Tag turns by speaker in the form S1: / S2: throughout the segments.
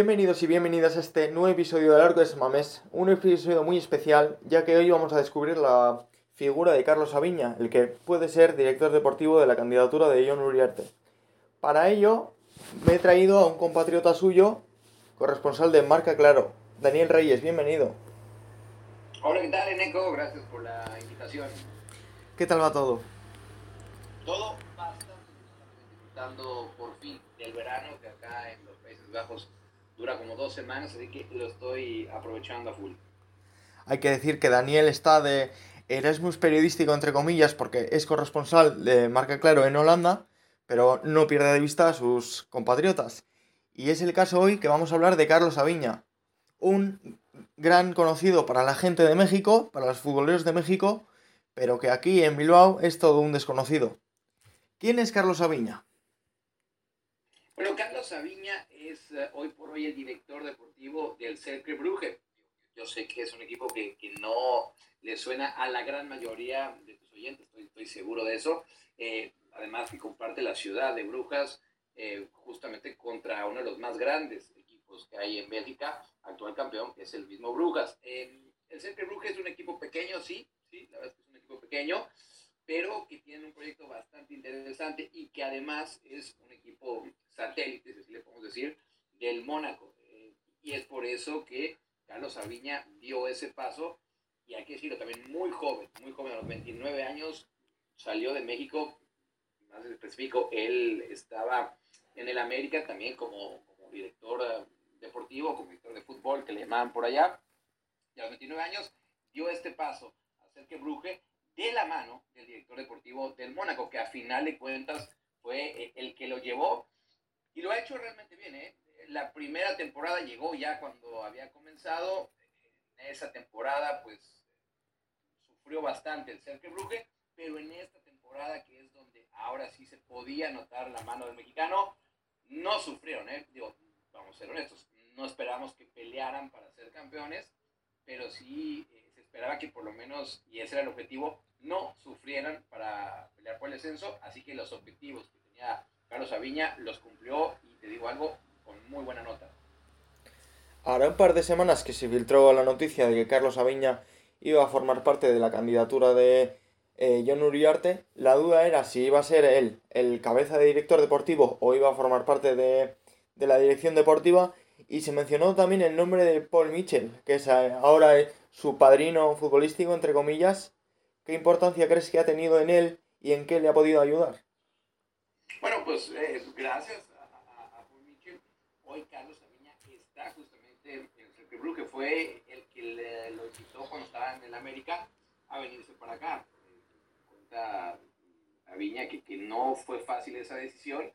S1: Bienvenidos y bienvenidas a este nuevo episodio del Arco de Samamés, un episodio muy especial, ya que hoy vamos a descubrir la figura de Carlos Aviña, el que puede ser director deportivo de la candidatura de John Uriarte. Para ello, me he traído a un compatriota suyo, corresponsal de Marca Claro, Daniel Reyes, bienvenido.
S2: Hola, ¿qué tal, Eneco? Gracias por la invitación.
S1: ¿Qué tal va todo?
S2: Todo bastante disfrutando por fin del verano, que acá en los Países Bajos dura como dos semanas, así que lo estoy aprovechando a full.
S1: Hay que decir que Daniel está de Erasmus periodístico, entre comillas, porque es corresponsal de Marca Claro en Holanda, pero no pierde de vista a sus compatriotas. Y es el caso hoy que vamos a hablar de Carlos Aviña, un gran conocido para la gente de México, para los futboleros de México, pero que aquí en Bilbao es todo un desconocido. ¿Quién es Carlos Aviña?
S2: Bueno, Carlos Aviña es uh, hoy por hoy el director deportivo del Cercle Brugge. Yo sé que es un equipo que, que, no le suena a la gran mayoría de tus oyentes, estoy, estoy seguro de eso. Eh, además que comparte la ciudad de Brujas eh, justamente contra uno de los más grandes equipos que hay en Bélgica, actual campeón, que es el mismo Brujas. Eh, el Cercle Brugge es un equipo pequeño, sí, sí, la verdad es que es un equipo pequeño, pero que tiene un proyecto bastante interesante y que además es un equipo satélite, si le podemos decir, del Mónaco. Eh, y es por eso que Carlos Aviña dio ese paso, y hay que decirlo también muy joven, muy joven, a los 29 años, salió de México, más específico, él estaba en el América también como, como director uh, deportivo, como director de fútbol, que le llamaban por allá, y a los 29 años dio este paso a hacer que Bruje de la mano del director deportivo del Mónaco, que a final de cuentas fue el que lo llevó y lo ha hecho realmente bien. ¿eh? La primera temporada llegó ya cuando había comenzado. En esa temporada, pues, sufrió bastante el Cercle Brugge, pero en esta temporada, que es donde ahora sí se podía notar la mano del mexicano, no sufrieron. ¿eh? Digo, vamos a ser honestos, no esperamos que pelearan para ser campeones, pero sí eh, esperaba que por lo menos, y ese era el objetivo, no sufrieran para pelear por el descenso. Así que los objetivos que tenía Carlos Aviña los cumplió y te digo algo con muy buena nota.
S1: Ahora un par de semanas que se filtró la noticia de que Carlos Aviña iba a formar parte de la candidatura de eh, John Uriarte, la duda era si iba a ser él el cabeza de director deportivo o iba a formar parte de, de la dirección deportiva y se mencionó también el nombre de Paul Mitchell, que es eh, ahora su padrino futbolístico, entre comillas. ¿Qué importancia crees que ha tenido en él y en qué le ha podido ayudar?
S2: Bueno, pues eh, gracias a, a, a, Paul Mitchell, hoy Carlos Aviña está justamente en el Brugge, que fue el que le, lo invitó cuando estaba en el América a venirse para acá. Cuenta Aviña que, que no fue fácil esa decisión,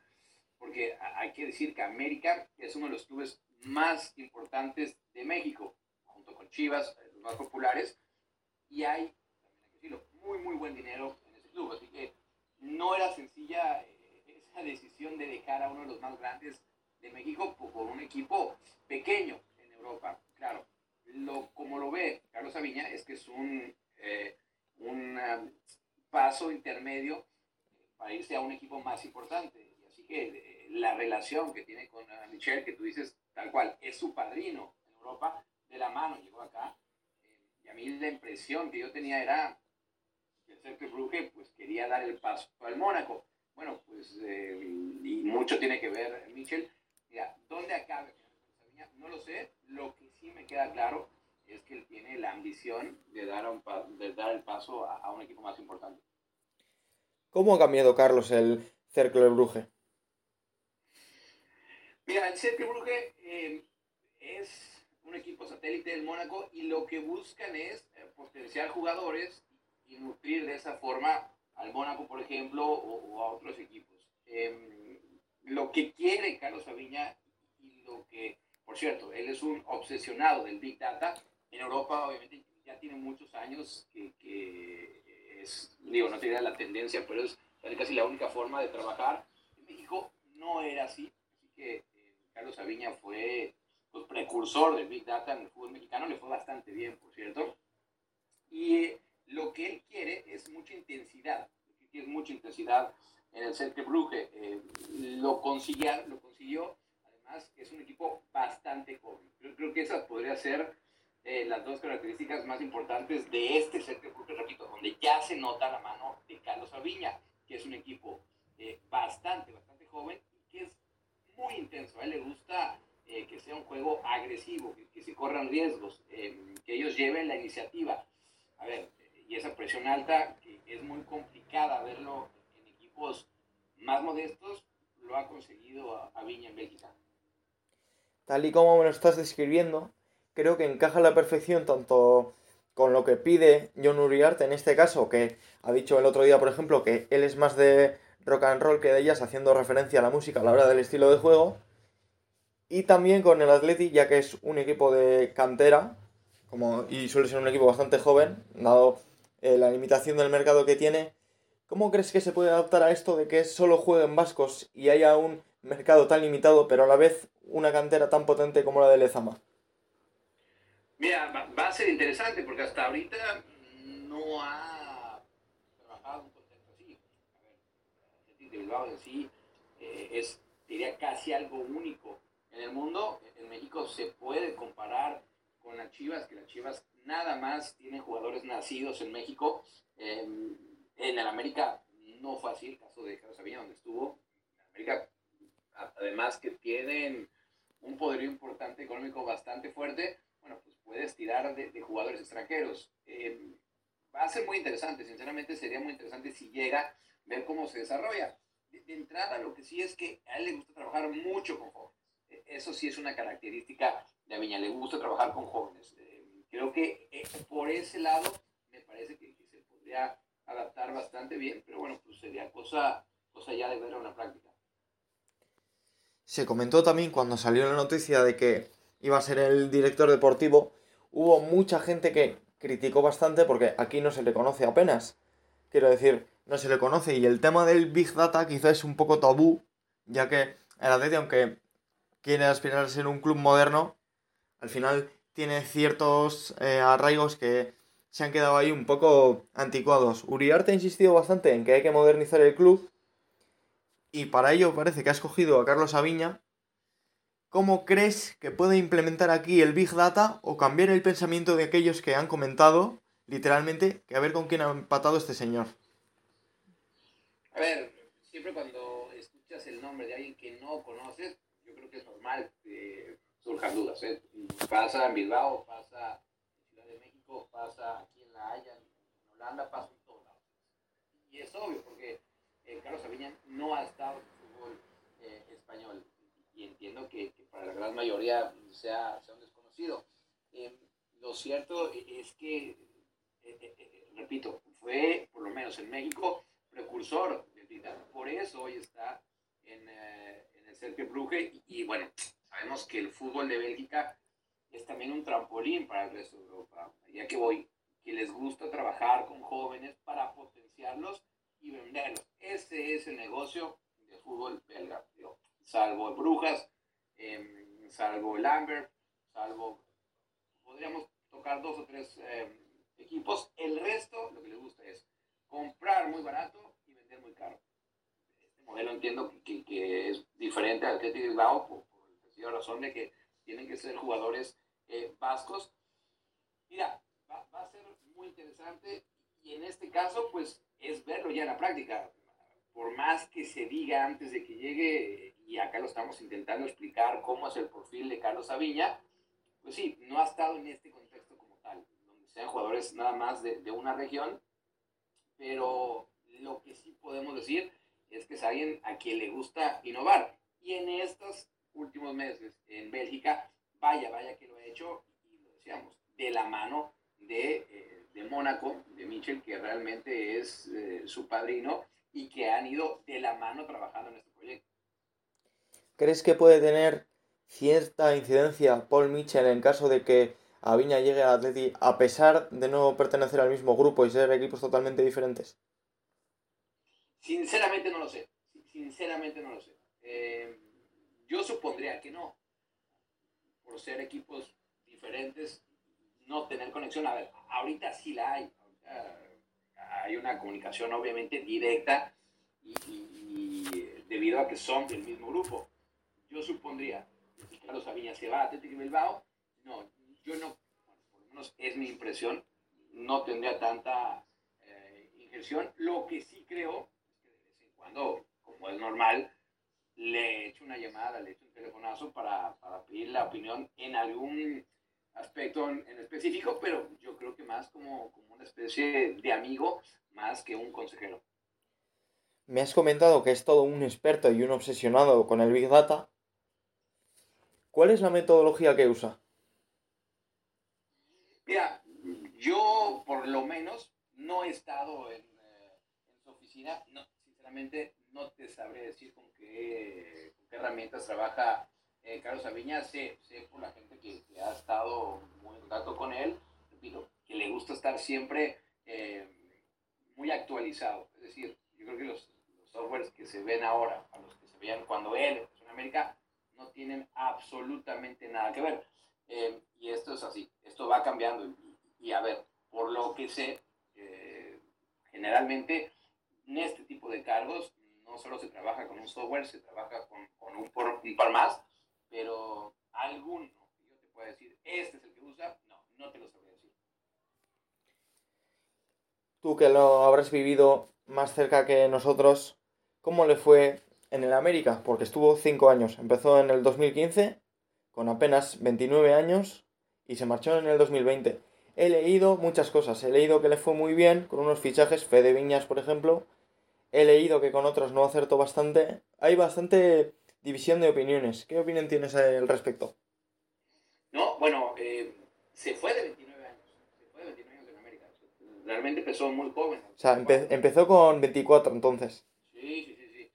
S2: porque hay que decir que América es uno de los clubes más importantes de México, junto con Chivas, más populares, y hay, también hay que decirlo, muy, muy buen dinero en ese club, así que no era sencilla eh, esa decisión de dejar a uno de los más grandes de México por, un equipo pequeño en Europa. Claro, lo, como lo ve Carlos Aviña es que es un, eh, un um, paso intermedio para irse a un equipo más importante. Y así que eh, la relación que tiene con uh, Michel, que tú dices tal cual, es su padrino en Europa, de la mano llegó acá. Y a mí la impresión que yo tenía era que el Cercle Brugge pues, quería dar el paso al Mónaco. Bueno, pues, eh, y mucho tiene que ver Michel. Mira, ¿dónde acaba? No lo sé. Lo que sí me queda claro es que él tiene la ambición de dar, un, de dar el paso a, a un equipo más importante.
S1: ¿Cómo ha cambiado, Carlos, el Cercle Brugge?
S2: Mira, el Cercle Brugge eh, es un equipo satélite del Mónaco y lo que buscan es eh, potenciar jugadores y nutrir de esa forma al Mónaco, por ejemplo, o, a otros equipos. Eh, lo que quiere Carlos Aviña y lo que, por cierto, él es un obsesionado del Big Data. En Europa, obviamente, ya tiene muchos años que, que es, digo, no tiene la tendencia, pero es casi la única forma de trabajar. En México no era así, así que eh, Carlos Aviña fue pues, precursor del Big Data en el fútbol mexicano, le fue bastante bien, por cierto. Y eh, lo que él quiere es mucha intensidad, es mucha intensidad en el Cercle Brugge. Eh, lo, consiguió, lo consiguió, además es un equipo bastante joven. Yo creo que esas podrían ser eh, las dos características más importantes de este Celtic Brugge, repito, donde ya se nota la mano de Carlos Aviña, que es un equipo eh, bastante, bastante joven y que es muy intenso. A él le gusta eh, que sea un juego agresivo, que, que se corran riesgos, que ellos lleven la iniciativa. A ver, y esa presión alta, que es muy complicada verlo en equipos más modestos, lo ha conseguido Aviña en Bélgica
S1: tal y como me lo estás describiendo, creo que encaja a la perfección tanto con lo que pide John Uriarte en este caso, que ha dicho el otro día, por ejemplo, que él es más de rock and roll que de ellas, haciendo referencia a la música a la hora del estilo de juego, y también con el Athletic, ya que es un equipo de cantera, como, y suele ser un equipo bastante joven, dado eh, la limitación del mercado que tiene. ¿Cómo crees que se puede adaptar a esto de que solo jueguen vascos y haya un mercado tan limitado, pero a la vez una cantera tan potente como la de Lezama?
S2: Mira, va, a ser interesante porque hasta ahorita no ha trabajado un contexto así. A ver, el Bilbao en sí eh, es, diría, casi algo único en el mundo. En México se puede comparar con las Chivas, que las Chivas nada más tienen jugadores nacidos en México. en el América no fue así el caso de Carlos Sabina, donde estuvo. En América, además que tienen un poderío importante económico bastante fuerte, bueno, pues puedes tirar de, jugadores extranjeros. Eh, va a ser muy interesante, sinceramente sería muy interesante si llega, ver cómo se desarrolla. De, entrada, lo que sí es que a él le gusta trabajar mucho con eso sí es una característica de Aviña, le gusta trabajar con jóvenes. Eh, creo que eh, por ese lado me parece que, se podría adaptar bastante bien, pero bueno, pues sería cosa, cosa ya de verlo en la práctica.
S1: Se comentó también cuando salió la noticia de que iba a ser el director deportivo, hubo mucha gente que criticó bastante porque aquí no se le conoce apenas. Quiero decir, no se le conoce y el tema del Big Data quizá es un poco tabú, ya que el Atleti, aunque quiere aspirar a ser un club moderno, al final tiene ciertos eh, arraigos que se han quedado ahí un poco anticuados. Uriarte ha insistido bastante en que hay que modernizar el club y para ello parece que ha escogido a Carlos Aviña. ¿Cómo crees que puede implementar aquí el Big Data o cambiar el pensamiento de aquellos que han comentado, literalmente, que a ver con quién ha empatado este señor?
S2: A ver, siempre cuando escuchas el nombre de alguien que no conoces, yo creo que es normal que surjan dudas. ¿eh? Pasa en Bilbao, pasa en Ciudad de México, pasa aquí en La Haya, en Holanda, pasa en todos lados. Y es obvio, porque eh, Carlos Sabiñán no ha estado en el fútbol eh, español y entiendo que, para la gran mayoría sea, sea un desconocido. Eh, lo cierto es que, repito, fue por lo menos en México precursor del Titán. Por eso hoy está en, en Cercle Brugge y, bueno, sabemos que el fútbol de Bélgica es también un trampolín para el resto de Europa. Ya que voy, que les gusta trabajar con jóvenes para potenciarlos y venderlos. Ese es el negocio del fútbol belga. salvo Brujas, em, salvo el Amber, salvo, podríamos tocar dos o tres em, equipos. El resto, lo que les gusta es comprar muy barato y vender muy caro. Este modelo entiendo que, que, es diferente al Atlético Bilbao por, por razón de que tienen que ser jugadores eh, vascos. Mira, va, va a ser muy interesante y en este caso, pues es verlo ya en la práctica. Por más que se diga antes de que llegue, y acá lo estamos intentando explicar cómo es el perfil de Carlos Aviña, pues sí, no ha estado en este contexto como tal, donde sean jugadores nada más de, de una región, pero lo que sí podemos decir que es alguien a quien le gusta innovar. Y en estos últimos meses en Bélgica, vaya, vaya que lo ha hecho, y lo decíamos, de la mano de eh, de Mónaco, de Michel, que realmente es eh, su padrino y que han ido de la mano trabajando en este proyecto.
S1: ¿Crees que puede tener cierta incidencia Paul Mitchell en caso de que Aviña llegue al Atleti a pesar de no pertenecer al mismo grupo y ser equipos totalmente diferentes?
S2: Sinceramente no lo sé. Sinceramente no lo sé. Eh, yo supondría que no. Por ser equipos diferentes no tener conexión. A ver, ahorita sí la hay. hay una comunicación obviamente directa y, debido a que son del mismo grupo. Yo supondría Carlos Sabiña se va a Atlético Bilbao, no, yo no, por lo menos es mi impresión, no tendría tanta eh, injerción. Lo que sí creo es que de vez en cuando, como es normal, le echo una llamada, le echo un telefonazo para, para pedir la opinión en algún aspecto en, específico, pero yo creo que más como, como una especie de amigo más que un consejero.
S1: Me has comentado que es todo un experto y un obsesionado con el Big Data. ¿Cuál es la metodología que usa?
S2: Mira, yo por lo menos no he estado en, eh, su oficina. No, no te sabré decir con qué, herramientas trabaja eh, Carlos Aviña. Sé, sé, por la gente que, ha estado muy en contacto con él, que le gusta estar siempre eh, muy actualizado. Es decir, yo creo que los, softwares que se ven ahora, a los que se veían cuando él empezó en América, no tienen absolutamente nada que ver. Eh, y esto es así, esto va cambiando. Y, a ver, por lo que sé, generalmente en este tipo de cargos no solo se trabaja con un software, se trabaja con, un, un, par más, pero alguno yo te puedo decir, este es el que usa, no, no te lo sabría decir.
S1: Tú que lo habrás vivido más cerca que nosotros, ¿Cómo le fue en el América? Porque estuvo cinco años. Empezó en el 2015 con apenas 29 años y se marchó en el 2020. He leído muchas cosas. He leído que le fue muy bien con unos fichajes, Fede Viñas, por ejemplo. He leído que con otros no acertó bastante. Hay bastante división de opiniones. ¿Qué opinión tienes al respecto?
S2: No, bueno, eh, se fue de 29 años. Se fue de 29 años en América. Realmente empezó muy joven.
S1: O sea, empezó con 24 entonces.
S2: Sí, sí,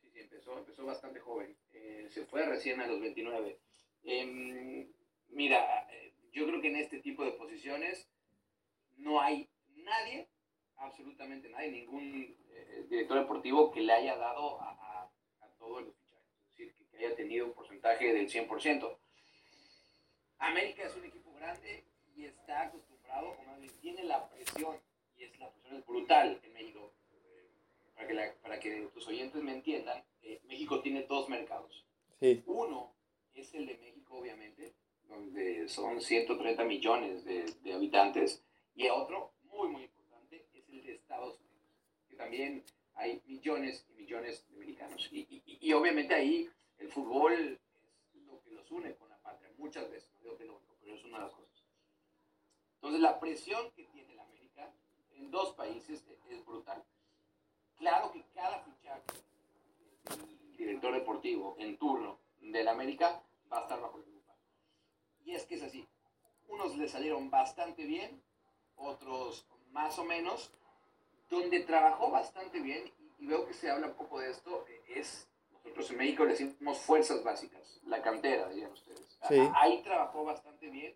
S2: bastante joven. Eh, se fue recién a los 29. Em, mira, eh, yo creo que en este tipo de posiciones no hay nadie, absolutamente nadie, ningún eh, director deportivo que le haya dado a, todos los fichajes. Es decir, que, haya tenido un porcentaje del 100%. América es un equipo grande y está acostumbrado, o más bien tiene la presión, y es la presión es brutal en México. Para que, para que tus oyentes me entiendan, eh, México tiene dos mercados. Uno es el de México, obviamente, donde son 130 millones de, de, habitantes, y otro, muy, muy importante, es el de Estados Unidos, que también hay millones y millones de mexicanos. Y, y, y, obviamente ahí el fútbol es lo que los une con la patria, muchas veces, no digo que lo único, pero es una de las cosas. Entonces la presión que tiene la América en dos países es brutal. Claro que cada fichaje director deportivo en turno del América va a estar bajo el lupa. Y es que es así. Unos le salieron bastante bien, otros más o menos. Donde trabajó bastante bien, y veo que se habla un poco de esto, es, nosotros en México le decimos fuerzas básicas, la cantera, dirían ustedes. Ahí trabajó bastante bien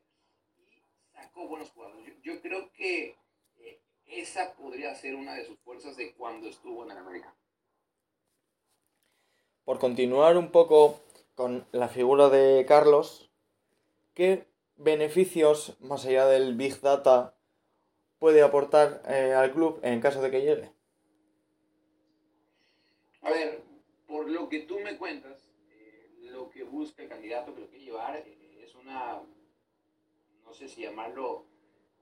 S2: y sacó buenos jugadores. Yo, creo que eh, esa podría ser una de sus fuerzas de cuando estuvo en el América
S1: por continuar un poco con la figura de Carlos, ¿qué beneficios, más allá del Big Data, puede aportar eh, al club en caso de que llegue?
S2: A ver, por lo que tú me cuentas, eh, lo que busca el candidato que lo quiere llevar eh, es una, no sé si llamarlo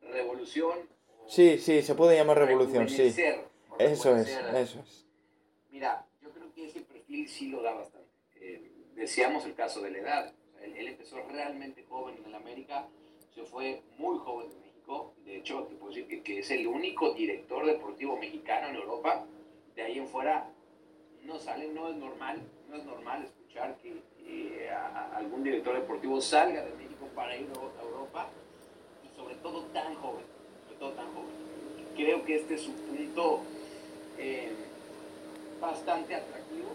S2: revolución.
S1: Sí, sí, se puede llamar revolución, sí. Eso es, eso es.
S2: Mira, sí lo da bastante. Eh, decíamos el caso de la edad. él, empezó realmente joven en el América, se fue muy joven en De hecho, te puedo decir que, es el único director deportivo mexicano en Europa. De ahí en fuera no sale, no es normal, no es normal escuchar que algún director deportivo salga de México para ir a Europa y sobre todo tan joven, sobre todo tan joven. Creo que este es un punto eh, bastante atractivo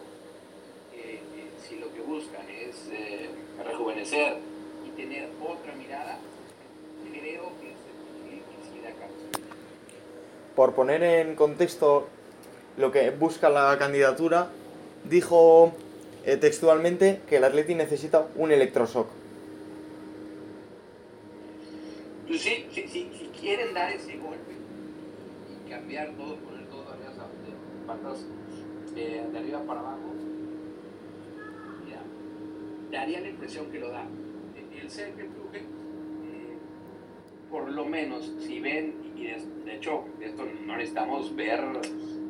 S2: si lo que buscan es eh, rejuvenecer y tener otra mirada, creo que se acá.
S1: Por poner en contexto lo que busca la candidatura, dijo eh, textualmente que el Atleti necesita un electroshock.
S2: Pues sí, sí, sí, si quieren dar ese golpe y cambiar todo, poner todo de, patas eh, de arriba para abajo, daría la impresión que lo da. El Cercle Brugge, eh, por lo menos, si ven, y de, hecho, esto no necesitamos ver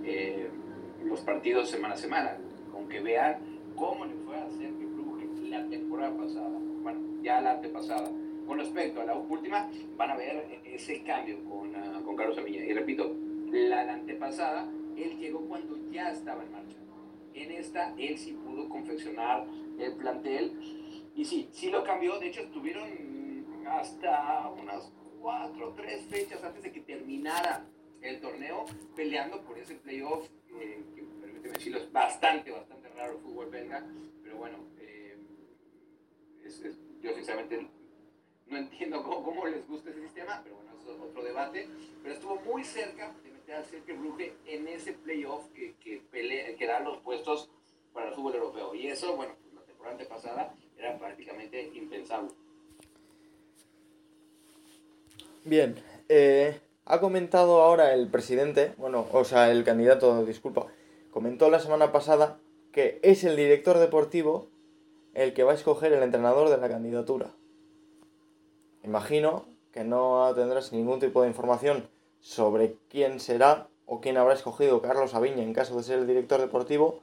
S2: eh, los partidos semana a semana, con que vean cómo le fue a Cercle Brugge la temporada pasada, bueno, ya la antepasada. Con respecto a la última, van a ver ese cambio con, uh, con Carlos Amilla. Y repito, la, la antepasada, él llegó cuando ya estaba en marcha. En esta, él sí pudo confeccionar el plantel. Y sí, sí lo cambió. De hecho, estuvieron hasta unas cuatro o tres fechas antes de que terminara el torneo peleando por ese playoff, eh, que permíteme decirlo, es bastante, bastante raro el fútbol belga. Pero bueno, eh, yo sinceramente no entiendo cómo, les gusta ese sistema, pero bueno, eso es otro debate. Pero estuvo muy cerca de meter al Cercle Brugge en ese playoff que, que, pelea, que da los puestos para el fútbol europeo. Y eso, bueno, pues la temporada antepasada era prácticamente impensable.
S1: Bien, eh, ha comentado ahora el presidente, bueno, o sea, el candidato, disculpa, comentó la semana pasada que es el director deportivo el que va a escoger el entrenador de la candidatura. Imagino que no tendrás ningún tipo de información sobre quién será o quién habrá escogido Carlos Aviña en caso de ser el director deportivo,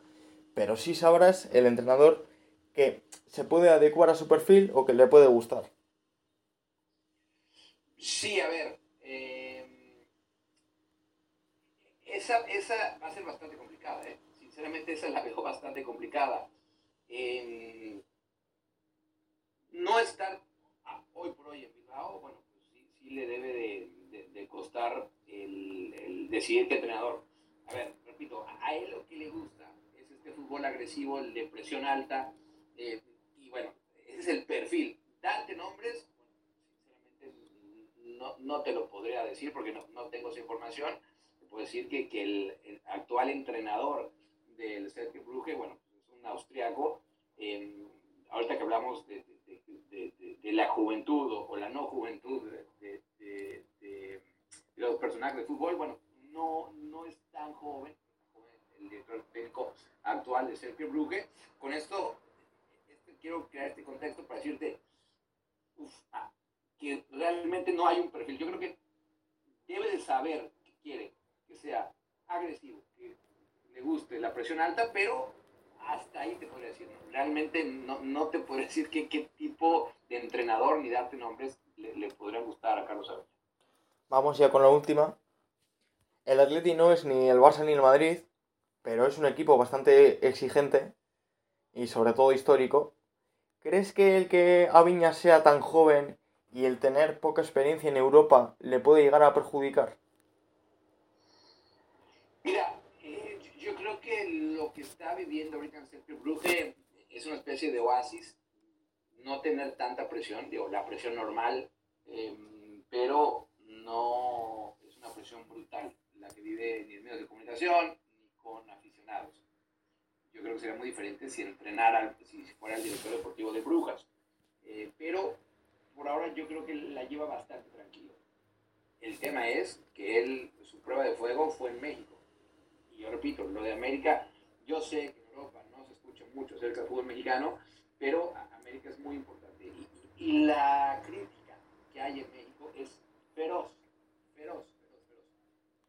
S1: pero sí sabrás el entrenador que se puede adecuar a su perfil o que le puede gustar.
S2: Sí, a ver, eh, esa, esa va a ser bastante complicada, ¿eh? sinceramente esa la veo bastante complicada. Eh, no estar hoy por hoy en Bilbao, bueno, pues sí, sí le debe de, de, costar el, el, entrenador. A ver, repito, a él lo que le gusta es este fútbol agresivo, el de presión alta, eh, y bueno, ese es el perfil. Darte nombres, no, no, te lo podría decir porque no, no tengo esa información. Te puedo decir que, que el, el, actual entrenador del Celtic Brugge, bueno, es un austriaco. Eh, ahorita que hablamos de, de, la juventud o, la no juventud de, los personajes de fútbol, bueno, no, no es tan joven, el director técnico actual de Sergio Brugge. Con esto este, quiero crear este contexto para decirte ah, realmente no hay un perfil. Yo creo que debe de saber que quiere, que sea agresivo, que le guste la presión alta, pero hasta ahí te podría decir. Realmente no, no te podría decir qué, tipo de entrenador ni darte nombres le, le podrían gustar a Carlos Aviña.
S1: Vamos ya con la última. El Atleti no es ni el Barça ni el Madrid, pero es un equipo bastante exigente y sobre todo histórico. ¿Crees que el que Aviña sea tan joven y el tener poca experiencia en Europa le puede llegar a perjudicar?
S2: Mira, yo creo que lo que está viviendo ahorita Sergio Bruje es una especie de oasis, no tener tanta presión, digo, la presión normal, eh, pero no es una presión brutal la que vive ni en medios de comunicación ni con aficionados. Yo creo que sería muy diferente si entrenara, si fuera el director deportivo de Brujas, eh, pero por ahora yo creo que la lleva bastante tranquilo. El tema es que él, su prueba de fuego fue en México y yo repito, lo de América, yo sé que en Europa no se escucha mucho acerca del fútbol mexicano, pero América es muy importante. Y, la crítica que hay en México es feroz, feroz, feroz, feroz.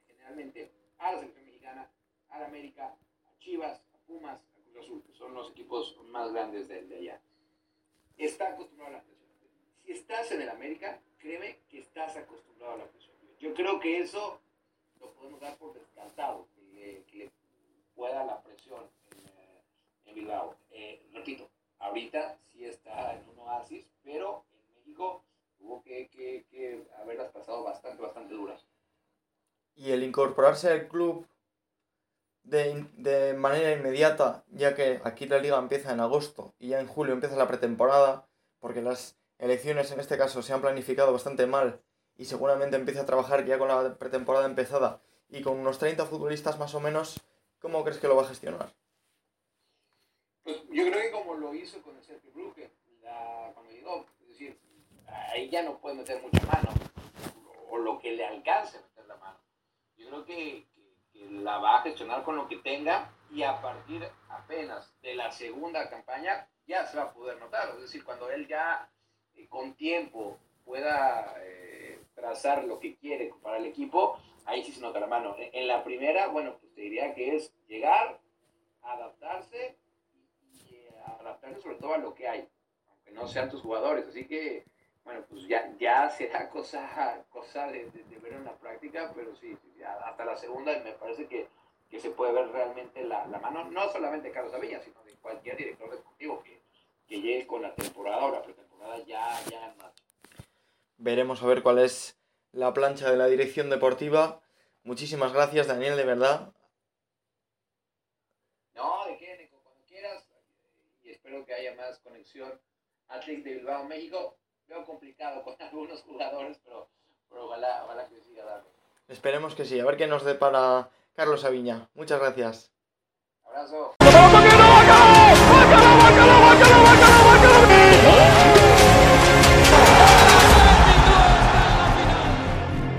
S2: Generalmente a la selección mexicana, a la América, a Chivas, a Pumas, a Cruz Azul, que son los equipos más grandes de, de allá. Está acostumbrado a la. Si estás en el América, créeme que estás acostumbrado a la presión. Yo creo que eso lo podemos dar por descartado que le pueda la presión en, eh, en Bilbao. Eh, repito, ahorita sí está en un oasis, pero en México tuvo que, que, que haberlas pasado bastante, bastante duras.
S1: Y el incorporarse al club de, de, manera inmediata, ya que aquí la liga empieza en agosto y ya en julio empieza la pretemporada, porque las elecciones en este caso se han planificado bastante mal y seguramente empieza a trabajar ya con la pretemporada empezada y con unos 30 futbolistas más o menos, ¿cómo crees que lo va a gestionar?
S2: Pues yo creo que como lo hizo con el Sergio Brugge, cuando llegó, es decir, ahí ya no puede meter mucha mano, o lo que le alcance meter la mano. Yo creo que, que, que, la va a gestionar con lo que tenga y a partir, apenas de la segunda campaña, ya se va a poder notar. Es decir, cuando él ya con tiempo pueda eh, trazar lo que quiere para el equipo, ahí sí se nota la mano. En, la primera, bueno, pues te diría que es llegar, adaptarse y, eh, adaptarse sobre todo a lo que hay, aunque no sean tus jugadores. Así que, bueno, pues ya, ya será cosa, cosa de, ver en la práctica, pero sí, hasta la segunda me parece que, que se puede ver realmente la, la, mano, no solamente de Carlos Avilla, sino de cualquier director deportivo que, que llegue con la temporada ya, ya en marcha.
S1: Veremos a ver cuál es la plancha de la dirección deportiva. Muchísimas gracias, Daniel, de verdad.
S2: No, de qué, cuando quieras. Y espero que haya más conexión. Atlético de Bilbao, México. Veo complicado con algunos jugadores, pero, pero ojalá, ojalá que siga dando.
S1: Esperemos que sí. A ver qué nos depara Carlos Aviña. Muchas gracias.
S2: Abrazo.